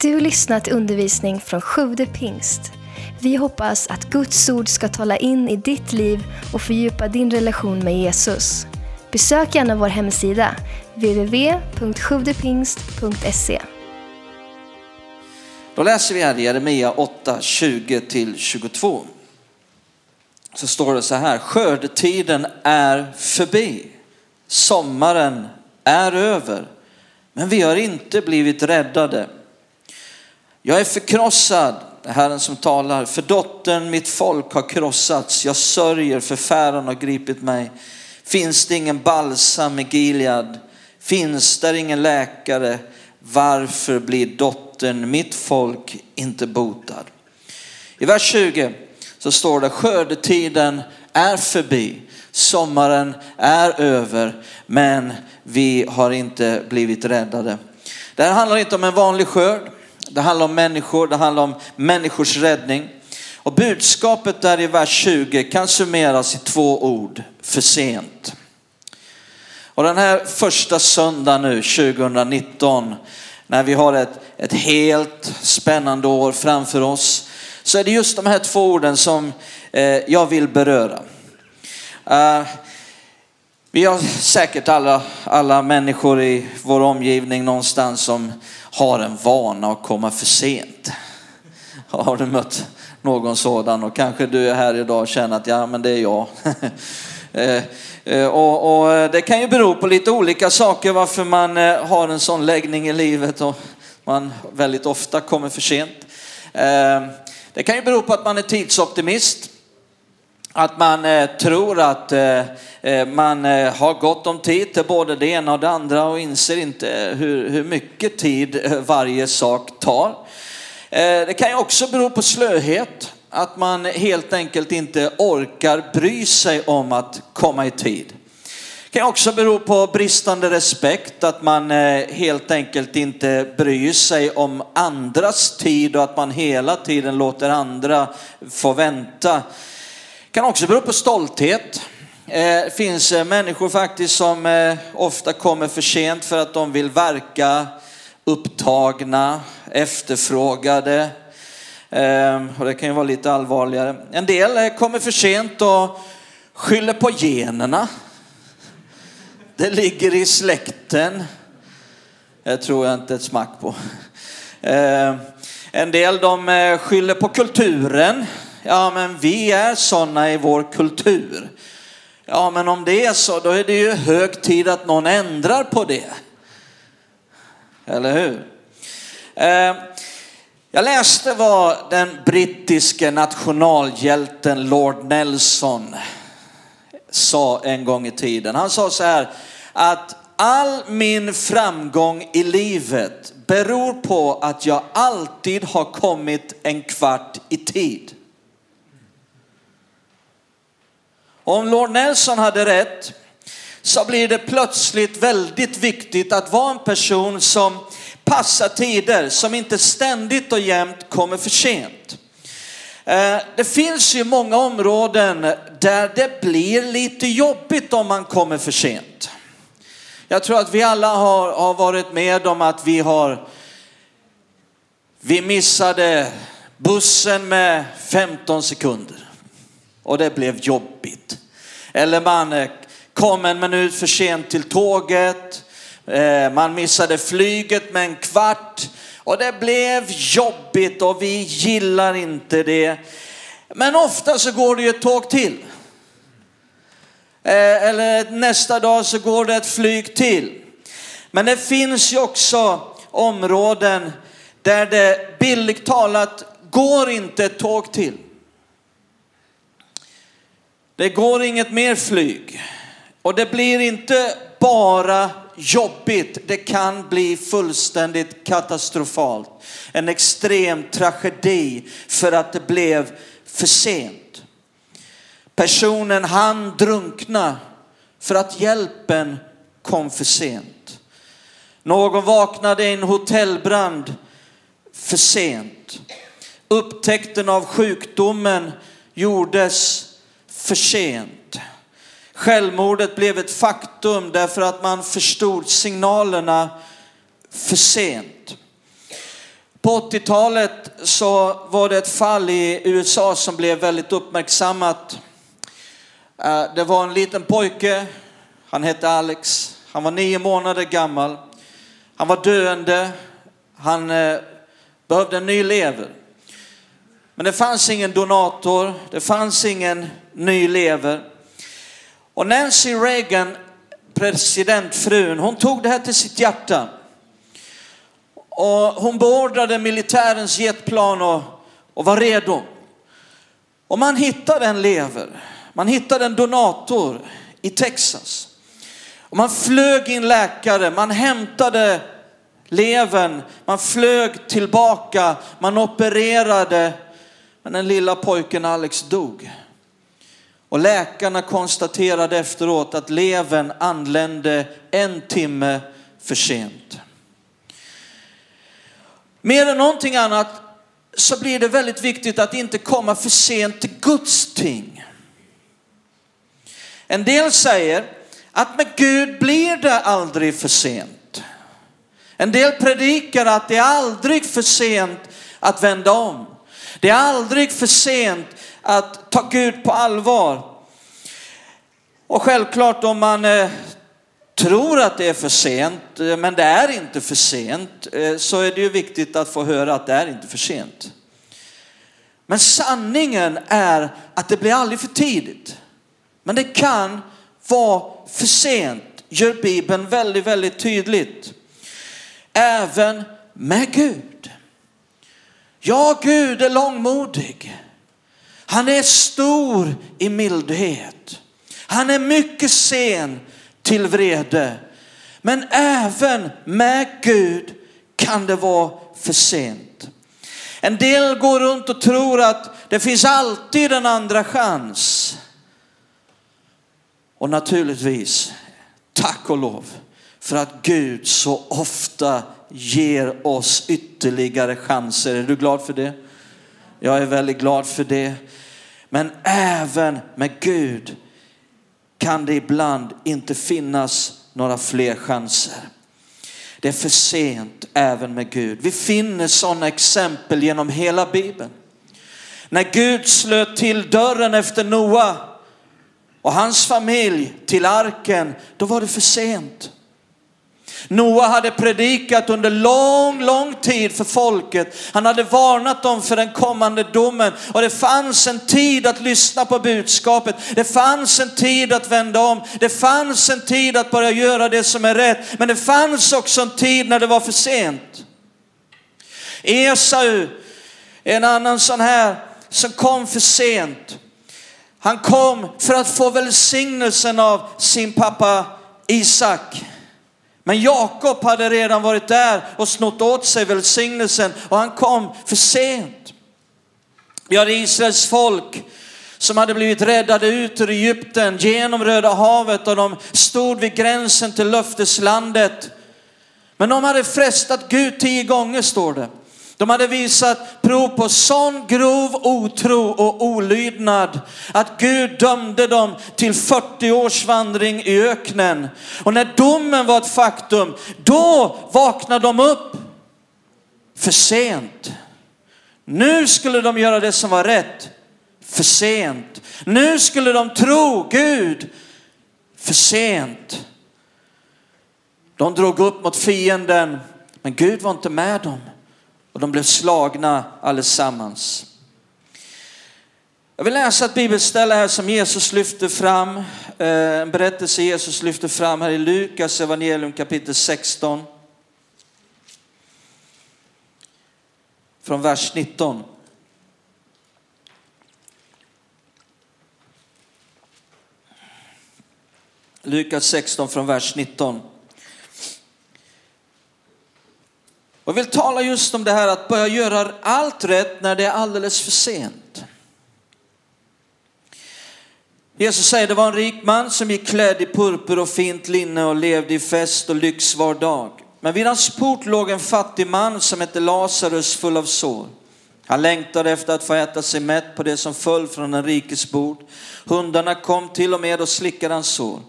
Du har lyssnat till undervisning från Sjude pingst. Vi hoppas att Guds ord ska tala in i ditt liv och fördjupa din relation med Jesus. Besök gärna vår hemsida, www.sjuvdepingst.se. Då läser vi här i Jeremia 8, 20-22. Så står det så här, skördetiden är förbi, sommaren är över, men vi har inte blivit räddade. Jag är förkrossad, det är Herren som talar, för dottern mitt folk har krossats. Jag sörjer, förfäran har gripit mig. Finns det ingen balsam i Gilead? Finns där ingen läkare? Varför blir dottern mitt folk inte botad? I vers 20 så står det skördetiden är förbi, sommaren är över, men vi har inte blivit räddade. Det här handlar inte om en vanlig skörd. Det handlar om människor, det handlar om människors räddning. Och budskapet där i vers 20 kan summeras i två ord, för sent. Och den här första söndagen nu 2019, när vi har ett, ett helt spännande år framför oss, så är det just de här två orden som eh, jag vill beröra. Uh, vi har säkert alla, alla människor i vår omgivning någonstans som har en vana att komma för sent. Har du mött någon sådan och kanske du är här idag och känner att ja men det är jag. Eh, eh, och, och, eh, det kan ju bero på lite olika saker varför man har en sån läggning i livet och man väldigt ofta kommer för sent. Det kan ju bero på att man är tidsoptimist. Att man eh, tror att eh, eh, man har gott om tid till både det ena och det andra och inser inte hur, hur mycket tid varje sak tar. Det kan ju också bero på slöhet att man helt enkelt inte orkar bry sig om att komma i tid. Det kan också bero på bristande respekt, att man helt enkelt inte bryr sig om andras tid och att man hela tiden låter andra få vänta. Det kan också bero på stolthet. Det finns eh, människor faktiskt som eh, ofta kommer för sent för att de vill verka upptagna, efterfrågade, ehm, och det kan ju vara lite allvarligare. En del kommer för sent och skyller på generna. Det ligger i släkten. Det tror jag inte ett smack på. Ehm, en del de skyller på kulturen. Ja, men vi är sådana i vår kultur. Ja, men om det är så, då är det ju hög tid att någon ändrar på det. Eller hur? Eh, jag läste vad den brittiske nationalhjälten Lord Nelson sa en gång i tiden. Han sa så här att all min framgång i livet beror på att jag alltid har kommit en kvart i tid. Om Lord Nelson hade rätt så blir det plötsligt väldigt viktigt att vara en person som passar tider, som inte ständigt och jämt kommer för sent. Eh, det finns ju många områden där det blir lite jobbigt om man kommer för sent. Jag tror att vi alla har, har varit med om att vi har, vi missade bussen med 15 sekunder och det blev jobbigt. Eller man eh, kom en minut för sent till tåget eh, man missade flyget med en kvart och det blev jobbigt och vi gillar inte det. Men ofta så går det ju ett tåg till. Eh, eller nästa dag så går det ett flyg till. Men det finns ju också områden där det billigt talat går inte ett tåg till. Det går inget mer flyg och det blir inte bara jobbigt, det kan bli fullständigt katastrofalt. En extrem tragedi för att det blev för sent. Personen han drunkna för att hjälpen kom för sent. Någon vaknade i en hotellbrand för sent. Upptäckten av sjukdomen gjordes för sent. Självmordet blev ett faktum därför att man förstod signalerna för sent. På 80-talet så var det ett fall i USA som blev väldigt uppmärksammat. Eh, det var en liten pojke, han hette Alex, han var nio månader gammal. Han var döende, han eh, behövde en ny lever. Men det fanns ingen donator, det fanns ingen ny lever. Och Nancy Reagan, presidentfrun, hon tog det här till sitt hjärta. Och hon beordrade militärens jetplan och, och var redo. Och man hittade en lever, man hittade en donator i Texas. Och man flög in läkare, man hämtade levern, man flög tillbaka, man opererade. Men den lilla pojken Alex dog. Och läkarna konstaterade efteråt att levern anlände en timme för sent. Mer än någonting annat så blir det väldigt viktigt att inte komma för sent till Guds ting. En del säger att med Gud blir det aldrig för sent. En del predikar att det är aldrig för sent att vända om. Det är aldrig för sent att ta Gud på allvar. Och självklart om man eh, tror att det är för sent, eh, men det är inte för sent, eh, så är det ju viktigt att få höra att det är inte för sent. Men sanningen är att det blir aldrig för tidigt. Men det kan vara för sent, gör Bibeln väldigt, väldigt tydligt. Även med Gud. Ja, Gud är långmodig. Han är stor i mildhet. Han är mycket sen till vrede. Men även med Gud kan det vara för sent. En del går runt och tror att det finns alltid en andra chans. Och naturligtvis, tack och lov, för att Gud så ofta ger oss ytterligare chanser. Är du glad för det? Jag är väldigt glad för det. Men även med Gud kan det ibland inte finnas några fler chanser. Det är för sent även med Gud. Vi finner sådana exempel genom hela Bibeln. När Gud slöt till dörren efter Noa och hans familj till arken, då var det för sent. Noa hade predikat under lång, lång tid för folket. Han hade varnat dem för den kommande domen och det fanns en tid att lyssna på budskapet. Det fanns en tid att vända om. Det fanns en tid att börja göra det som är rätt. Men det fanns också en tid när det var för sent. Esau, en annan sån här som kom för sent. Han kom för att få välsignelsen av sin pappa Isak. Men Jakob hade redan varit där och snott åt sig välsignelsen och han kom för sent. Vi hade Israels folk som hade blivit räddade ut ur Egypten genom Röda havet och de stod vid gränsen till löfteslandet. Men de hade frestat Gud tio gånger står det. De hade visat prov på sån grov otro och olydnad att Gud dömde dem till 40 års vandring i öknen. Och när domen var ett faktum, då vaknade de upp för sent. Nu skulle de göra det som var rätt, för sent. Nu skulle de tro Gud, för sent. De drog upp mot fienden, men Gud var inte med dem och de blev slagna allesammans. Jag vill läsa ett bibelställe här som Jesus lyfter fram, eh, en berättelse Jesus lyfter fram här i Lukas evangelium kapitel 16. Från vers 19. Lukas 16 från vers 19. Och jag vill tala just om det här att börja göra allt rätt när det är alldeles för sent. Jesus säger det var en rik man som gick klädd i purpur och fint linne och levde i fest och lyx var dag. Men vid hans port låg en fattig man som hette Lazarus full av sår. Han längtade efter att få äta sig mätt på det som föll från den rikes bord. Hundarna kom till och med och slickade hans sår.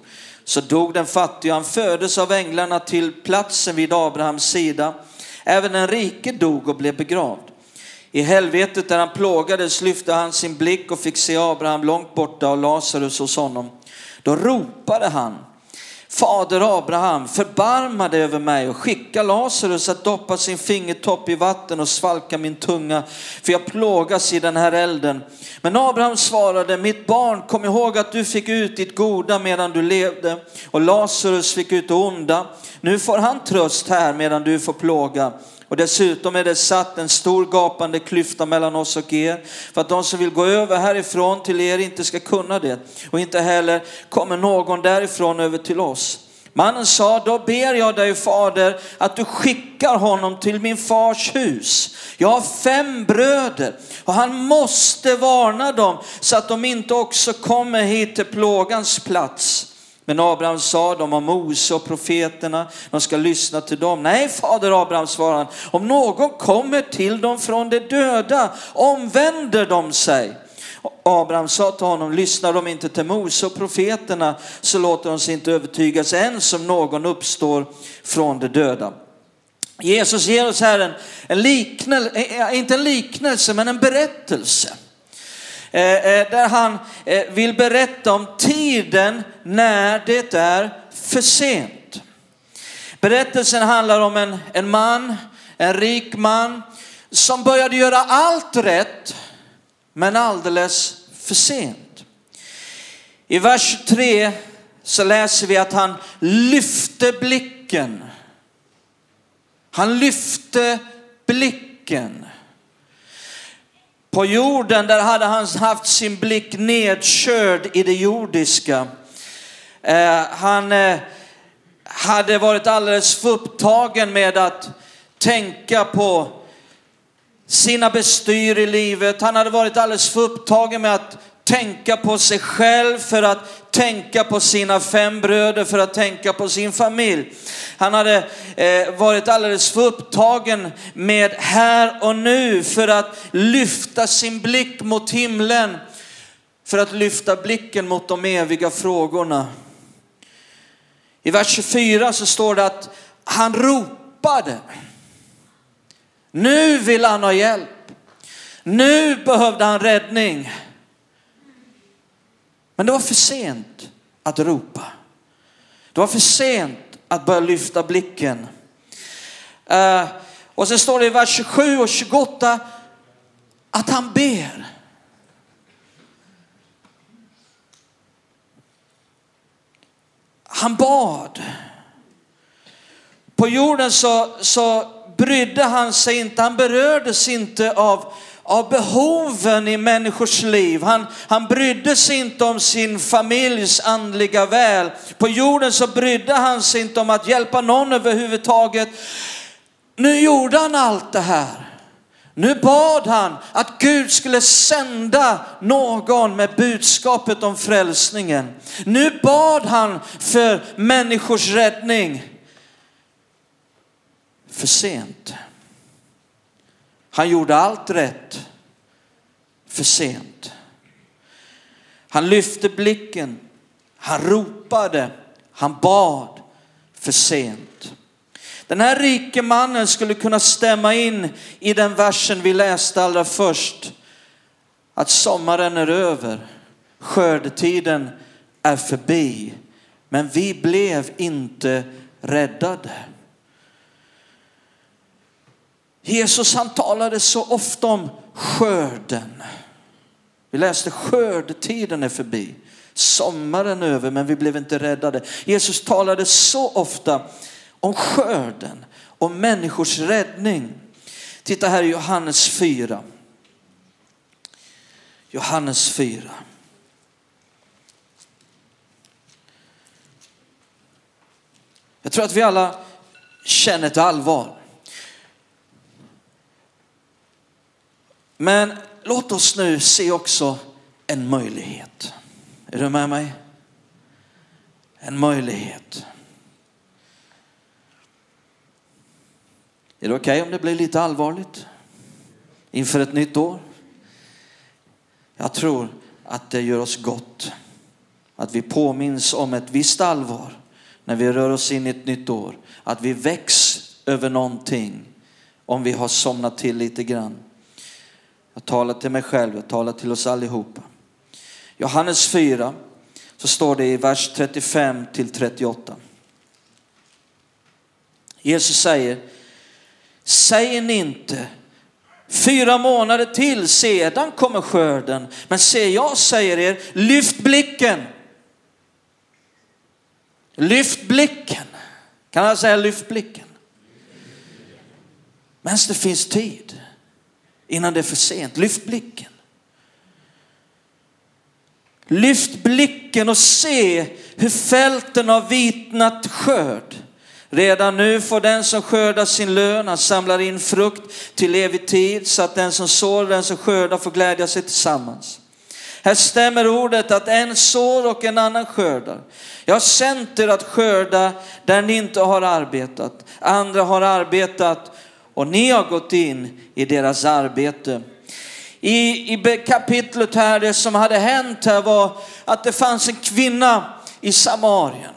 Så dog den fattige och han fördes av änglarna till platsen vid Abrahams sida. Även den rike dog och blev begravd. I helvetet där han plågades lyfte han sin blick och fick se Abraham långt borta och Lazarus hos honom. Då ropade han, Fader Abraham, förbarma dig över mig och skicka Lazarus att doppa sin fingertopp i vatten och svalka min tunga, för jag plågas i den här elden. Men Abraham svarade, mitt barn, kom ihåg att du fick ut ditt goda medan du levde och Lazarus fick ut det onda. Nu får han tröst här medan du får plåga. Och dessutom är det satt en stor gapande klyfta mellan oss och er för att de som vill gå över härifrån till er inte ska kunna det och inte heller kommer någon därifrån över till oss. Mannen sa, då ber jag dig fader att du skickar honom till min fars hus. Jag har fem bröder och han måste varna dem så att de inte också kommer hit till plågans plats. Men Abraham sa, de har Mose och profeterna, de ska lyssna till dem. Nej, fader Abraham svarade han, om någon kommer till dem från de döda, omvänder de sig. Abraham sa till honom, lyssnar de inte till Mose och profeterna så låter de sig inte övertygas ens om någon uppstår från de döda. Jesus ger oss här en, en liknelse, eh, eh, inte en liknelse men en berättelse. Eh, eh, där han eh, vill berätta om tiden när det är för sent. Berättelsen handlar om en, en man, en rik man som började göra allt rätt men alldeles för sent. I vers 3 så läser vi att han lyfte blicken. Han lyfte blicken. På jorden där hade han haft sin blick nedkörd i det jordiska. Eh, han eh, hade varit alldeles för upptagen med att tänka på sina bestyr i livet. Han hade varit alldeles för upptagen med att tänka på sig själv, för att tänka på sina fem bröder, för att tänka på sin familj. Han hade eh, varit alldeles för upptagen med här och nu för att lyfta sin blick mot himlen, för att lyfta blicken mot de eviga frågorna. I vers 24 så står det att han ropade. Nu vill han ha hjälp. Nu behövde han räddning. Men det var för sent att ropa. Det var för sent att börja lyfta blicken. Uh, och så står det i vers 27 och 28 att han ber. Han bad. På jorden så, så brydde han sig inte, han berördes inte av, av behoven i människors liv. Han, han brydde sig inte om sin familjs andliga väl. På jorden så brydde han sig inte om att hjälpa någon överhuvudtaget. Nu gjorde han allt det här. Nu bad han att Gud skulle sända någon med budskapet om frälsningen. Nu bad han för människors räddning för sent. Han gjorde allt rätt för sent. Han lyfte blicken, han ropade, han bad för sent. Den här rike mannen skulle kunna stämma in i den versen vi läste allra först. Att sommaren är över, skördetiden är förbi. Men vi blev inte räddade. Jesus han talade så ofta om skörden. Vi läste skördetiden är förbi. Sommaren är över men vi blev inte räddade. Jesus talade så ofta om skörden, om människors räddning. Titta här i Johannes 4. Johannes 4. Jag tror att vi alla känner ett allvar. Men låt oss nu se också en möjlighet. Är du med mig? En möjlighet. Är det okej okay om det blir lite allvarligt inför ett nytt år? Jag tror att det gör oss gott att vi påminns om ett visst allvar när vi rör oss in i ett nytt år. Att vi väcks över någonting om vi har somnat till lite grann. Jag talar till mig själv, jag talar till oss allihopa. Johannes 4, så står det i vers 35 till 38. Jesus säger, säger ni inte Fyra månader till, sedan kommer skörden. Men se, jag säger er, lyft blicken. Lyft blicken. Kan jag säga lyft blicken? Medan det finns tid, innan det är för sent. Lyft blicken. Lyft blicken och se hur fälten har vitnat skörd. Redan nu får den som skördar sin lön, han samlar in frukt till evig tid så att den som sår och den som skördar får glädja sig tillsammans. Här stämmer ordet att en sår och en annan skördar. Jag har sänt er att skörda där ni inte har arbetat. Andra har arbetat och ni har gått in i deras arbete. I, i kapitlet här, det som hade hänt här var att det fanns en kvinna i Samarien.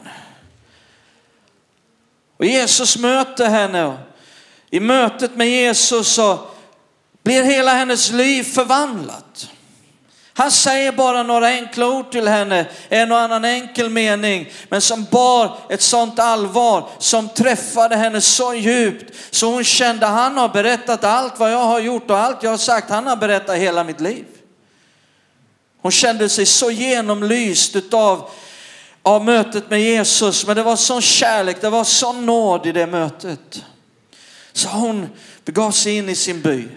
Och Jesus möter henne. I mötet med Jesus så blir hela hennes liv förvandlat. Han säger bara några enkla ord till henne, en och annan enkel mening, men som bar ett sånt allvar som träffade henne så djupt så hon kände han har berättat allt vad jag har gjort och allt jag har sagt, han har berättat hela mitt liv. Hon kände sig så genomlyst utav av mötet med Jesus, men det var sån kärlek, det var sån nåd i det mötet. Så hon begav sig in i sin by.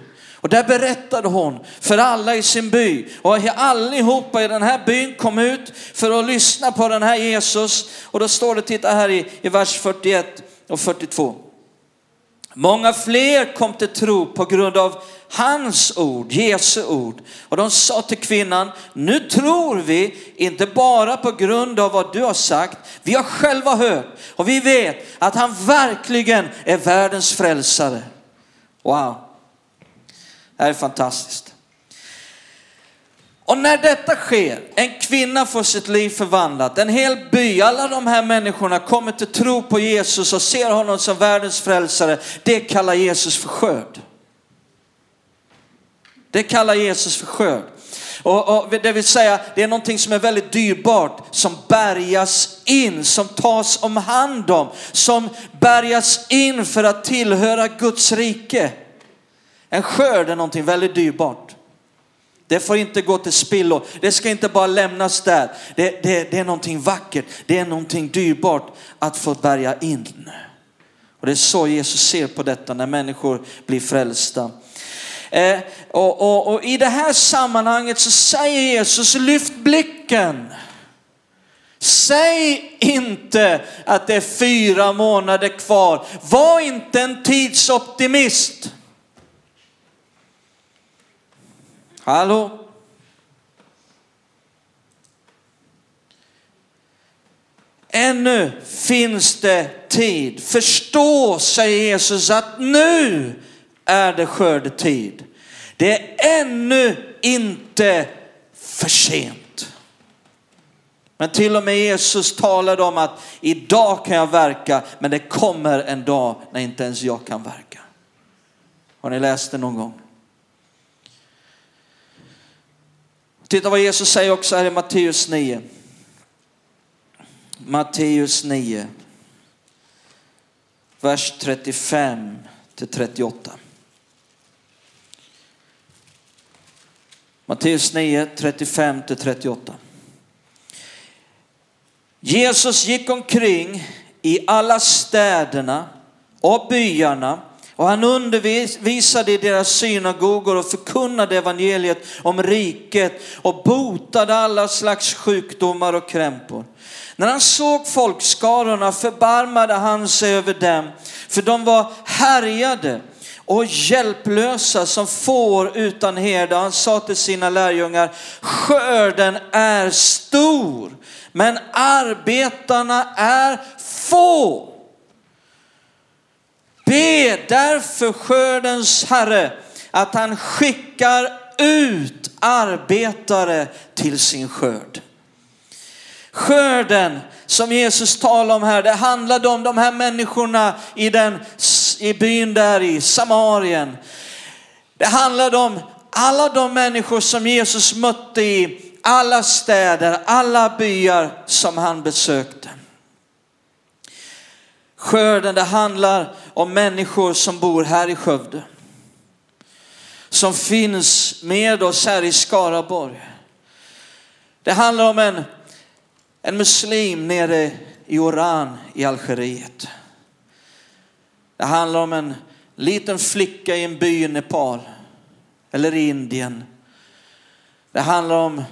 Och där berättade hon för alla i sin by och allihopa i den här byn kom ut för att lyssna på den här Jesus. Och då står det, titta här i, i vers 41 och 42. Många fler kom till tro på grund av hans ord, Jesu ord. Och de sa till kvinnan, nu tror vi inte bara på grund av vad du har sagt, vi har själva hört och vi vet att han verkligen är världens frälsare. Wow, det här är fantastiskt. Och när detta sker, en kvinna får sitt liv förvandlat, en hel by, alla de här människorna kommer till tro på Jesus och ser honom som världens frälsare. Det kallar Jesus för skörd. Det kallar Jesus för skörd. Och, och, det vill säga, det är någonting som är väldigt dyrbart, som bärgas in, som tas om hand om, som bärgas in för att tillhöra Guds rike. En skörd är någonting väldigt dyrbart. Det får inte gå till spillo. Det ska inte bara lämnas där. Det, det, det är någonting vackert. Det är någonting dyrbart att få bärga in. Och det är så Jesus ser på detta när människor blir frälsta. Eh, och, och, och i det här sammanhanget så säger Jesus, lyft blicken. Säg inte att det är fyra månader kvar. Var inte en tidsoptimist. Hallå? Ännu finns det tid. Förstå, säger Jesus, att nu är det skördetid. Det är ännu inte för sent. Men till och med Jesus talade om att idag kan jag verka, men det kommer en dag när inte ens jag kan verka. Har ni läst det någon gång? Titta vad Jesus säger också här i Matteus 9. Matteus 9, vers 35 till 38. Matteus 9, 35 till 38. Jesus gick omkring i alla städerna och byarna och han undervisade i deras synagogor och förkunnade evangeliet om riket och botade alla slags sjukdomar och krämpor. När han såg folkskarorna förbarmade han sig över dem, för de var härjade och hjälplösa som får utan herde. Han sa till sina lärjungar, skörden är stor, men arbetarna är få. Be därför skördens Herre att han skickar ut arbetare till sin skörd. Skörden som Jesus talar om här, det handlade om de här människorna i, den, i byn där i Samarien. Det handlade om alla de människor som Jesus mötte i alla städer, alla byar som han besökte. Skörden, det handlar om människor som bor här i Skövde. Som finns med oss här i Skaraborg. Det handlar om en, en muslim nere i Oran i Algeriet. Det handlar om en liten flicka i en by i Nepal eller i Indien. Det handlar om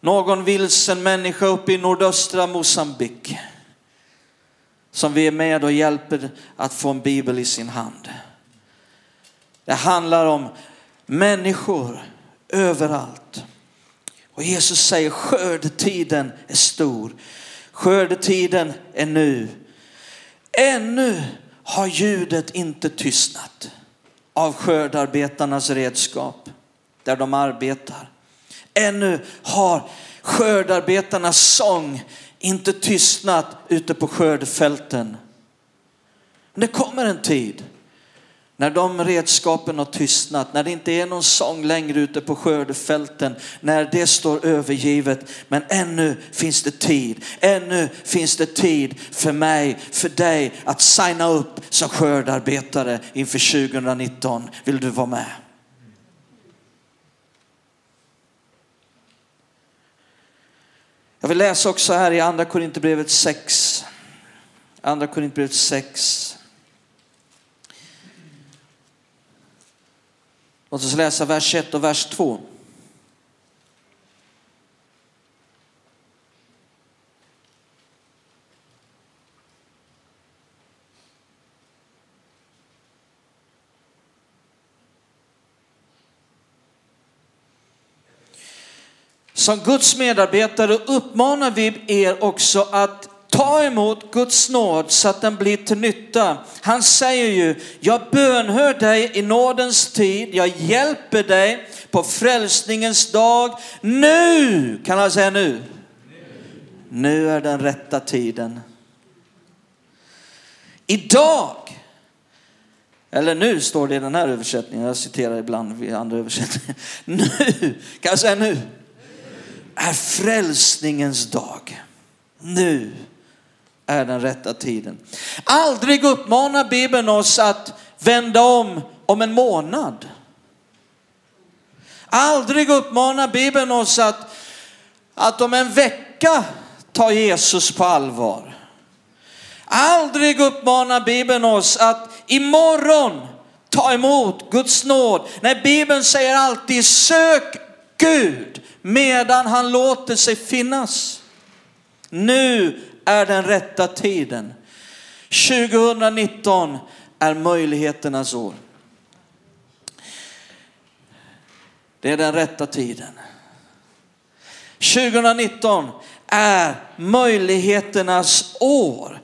någon vilsen människa uppe i nordöstra Mosambik som vi är med och hjälper att få en bibel i sin hand. Det handlar om människor överallt. Och Jesus säger skördetiden är stor. Skördetiden är nu. Ännu har ljudet inte tystnat av skördarbetarnas redskap där de arbetar. Ännu har skördarbetarnas sång inte tystnat ute på skördefälten. Men det kommer en tid när de redskapen har tystnat, när det inte är någon sång längre ute på skördefälten, när det står övergivet. Men ännu finns det tid, ännu finns det tid för mig, för dig att signa upp som skördarbetare inför 2019. Vill du vara med? Jag vill läsa också här i andra Korinthierbrevet 6. Andra Korinthierbrevet 6. Låt oss läsa vers 1 och vers 2. Som Guds medarbetare uppmanar vi er också att ta emot Guds nåd så att den blir till nytta. Han säger ju, jag bönhör dig i nådens tid, jag hjälper dig på frälsningens dag. Nu, kan han säga nu? Nu är den rätta tiden. Idag, eller nu står det i den här översättningen, jag citerar ibland i andra översättningar. Nu, kan jag säga nu? Är frälsningens dag. Nu är den rätta tiden. Aldrig uppmanar Bibeln oss att vända om om en månad. Aldrig uppmanar Bibeln oss att, att om en vecka ta Jesus på allvar. Aldrig uppmanar Bibeln oss att imorgon ta emot Guds nåd. Nej, Bibeln säger alltid sök Gud medan han låter sig finnas. Nu är den rätta tiden. 2019 är möjligheternas år. Det är den rätta tiden. 2019 är möjligheternas år.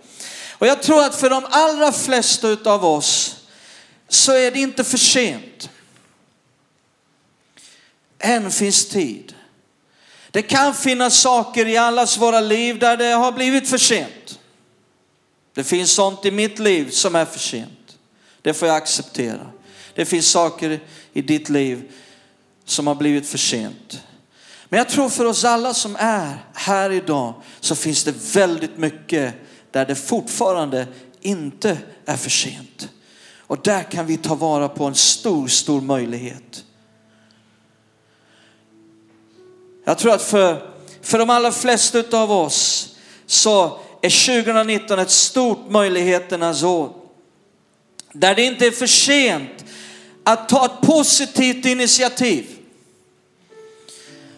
Och jag tror att för de allra flesta av oss så är det inte för sent. Än finns tid. Det kan finnas saker i allas våra liv där det har blivit för sent. Det finns sånt i mitt liv som är för sent. Det får jag acceptera. Det finns saker i ditt liv som har blivit för sent. Men jag tror för oss alla som är här idag så finns det väldigt mycket där det fortfarande inte är för sent. Och där kan vi ta vara på en stor, stor möjlighet. Jag tror att för, för de allra flesta av oss så är 2019 ett stort möjligheternas år. Där det inte är för sent att ta ett positivt initiativ.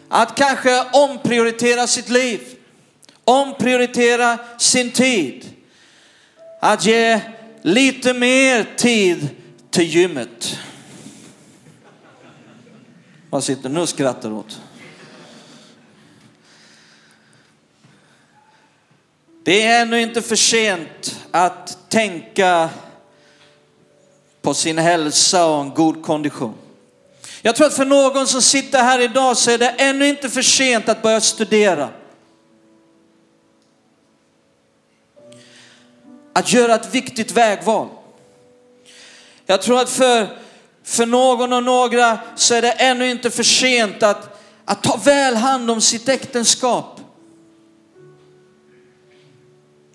Att kanske omprioritera sitt liv, omprioritera sin tid. Att ge lite mer tid till gymmet. Vad sitter nu och skrattar åt? Det är ännu inte för sent att tänka på sin hälsa och en god kondition. Jag tror att för någon som sitter här idag så är det ännu inte för sent att börja studera. Att göra ett viktigt vägval. Jag tror att för, för någon och några så är det ännu inte för sent att, att ta väl hand om sitt äktenskap.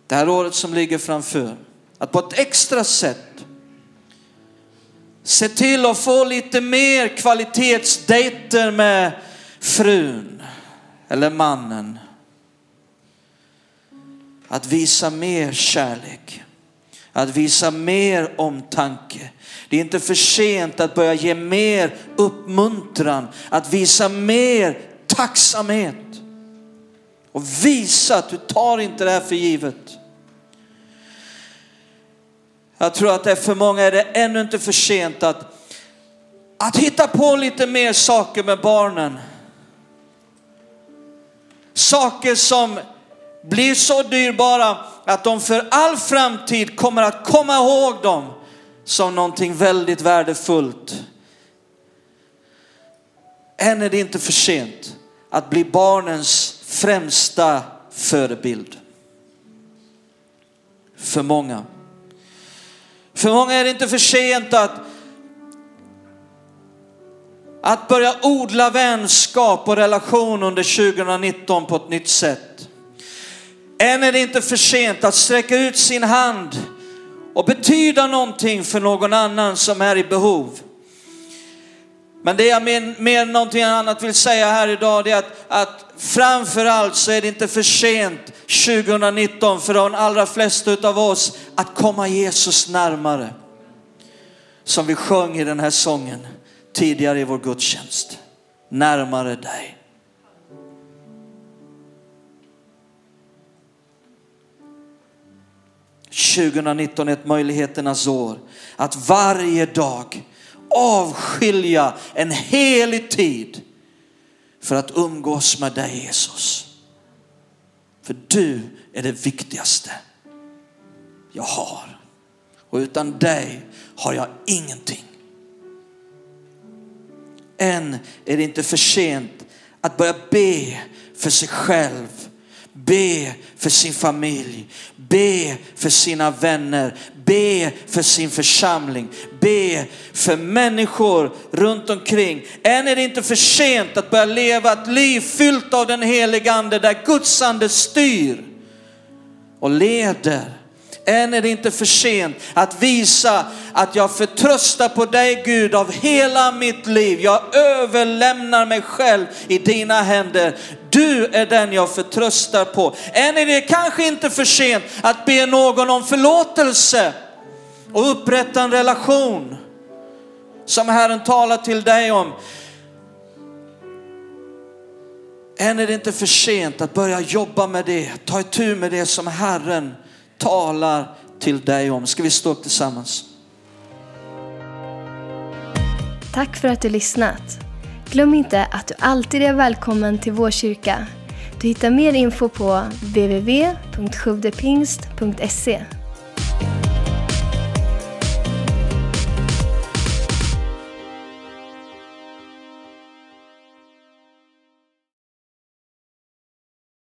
Det här året som ligger framför. Att på ett extra sätt se till att få lite mer kvalitetsdejter med frun eller mannen. Att visa mer kärlek, att visa mer omtanke. Det är inte för sent att börja ge mer uppmuntran, att visa mer tacksamhet och visa att du tar inte det här för givet. Jag tror att det för många är det ännu inte för sent att, att hitta på lite mer saker med barnen. Saker som blir så dyrbara att de för all framtid kommer att komma ihåg dem som någonting väldigt värdefullt. Än är det inte för sent att bli barnens främsta förebild. För många. För många är det inte för sent att, att börja odla vänskap och relation under 2019 på ett nytt sätt. Än är det inte för sent att sträcka ut sin hand och betyda någonting för någon annan som är i behov. Men det jag mer, än någonting annat vill säga här idag det är att, att framförallt så är det inte för sent 2019 för de allra flesta av oss att komma Jesus närmare. Som vi sjöng i den här sången tidigare i vår gudstjänst. Närmare dig. –2019 är ett möjligheternas år. Att varje dag avskilja en helig tid för att umgås med dig Jesus. För du är det viktigaste jag har. Och utan dig har jag ingenting. Än är det inte för sent att börja be för sig själv Be för sin familj, be för sina vänner, be för sin församling, be för människor runt omkring. Än är det inte för sent att börja leva ett liv fyllt av den heliga ande där Guds ande styr och leder. Än är det inte för sent att visa att jag förtröstar på dig Gud av hela mitt liv. Jag överlämnar mig själv i dina händer. Du är den jag förtröstar på. Än är det kanske inte för sent att be någon om förlåtelse och upprätta en relation som Herren talar till dig om. Än är det inte för sent att börja jobba med det, ta itu med det som Herren talar till dig om. Ska vi stå upp tillsammans? Tack för att du lyssnat. Glöm inte att du alltid är välkommen till vår kyrka. Du hittar mer info på www.sjuvdepingst.se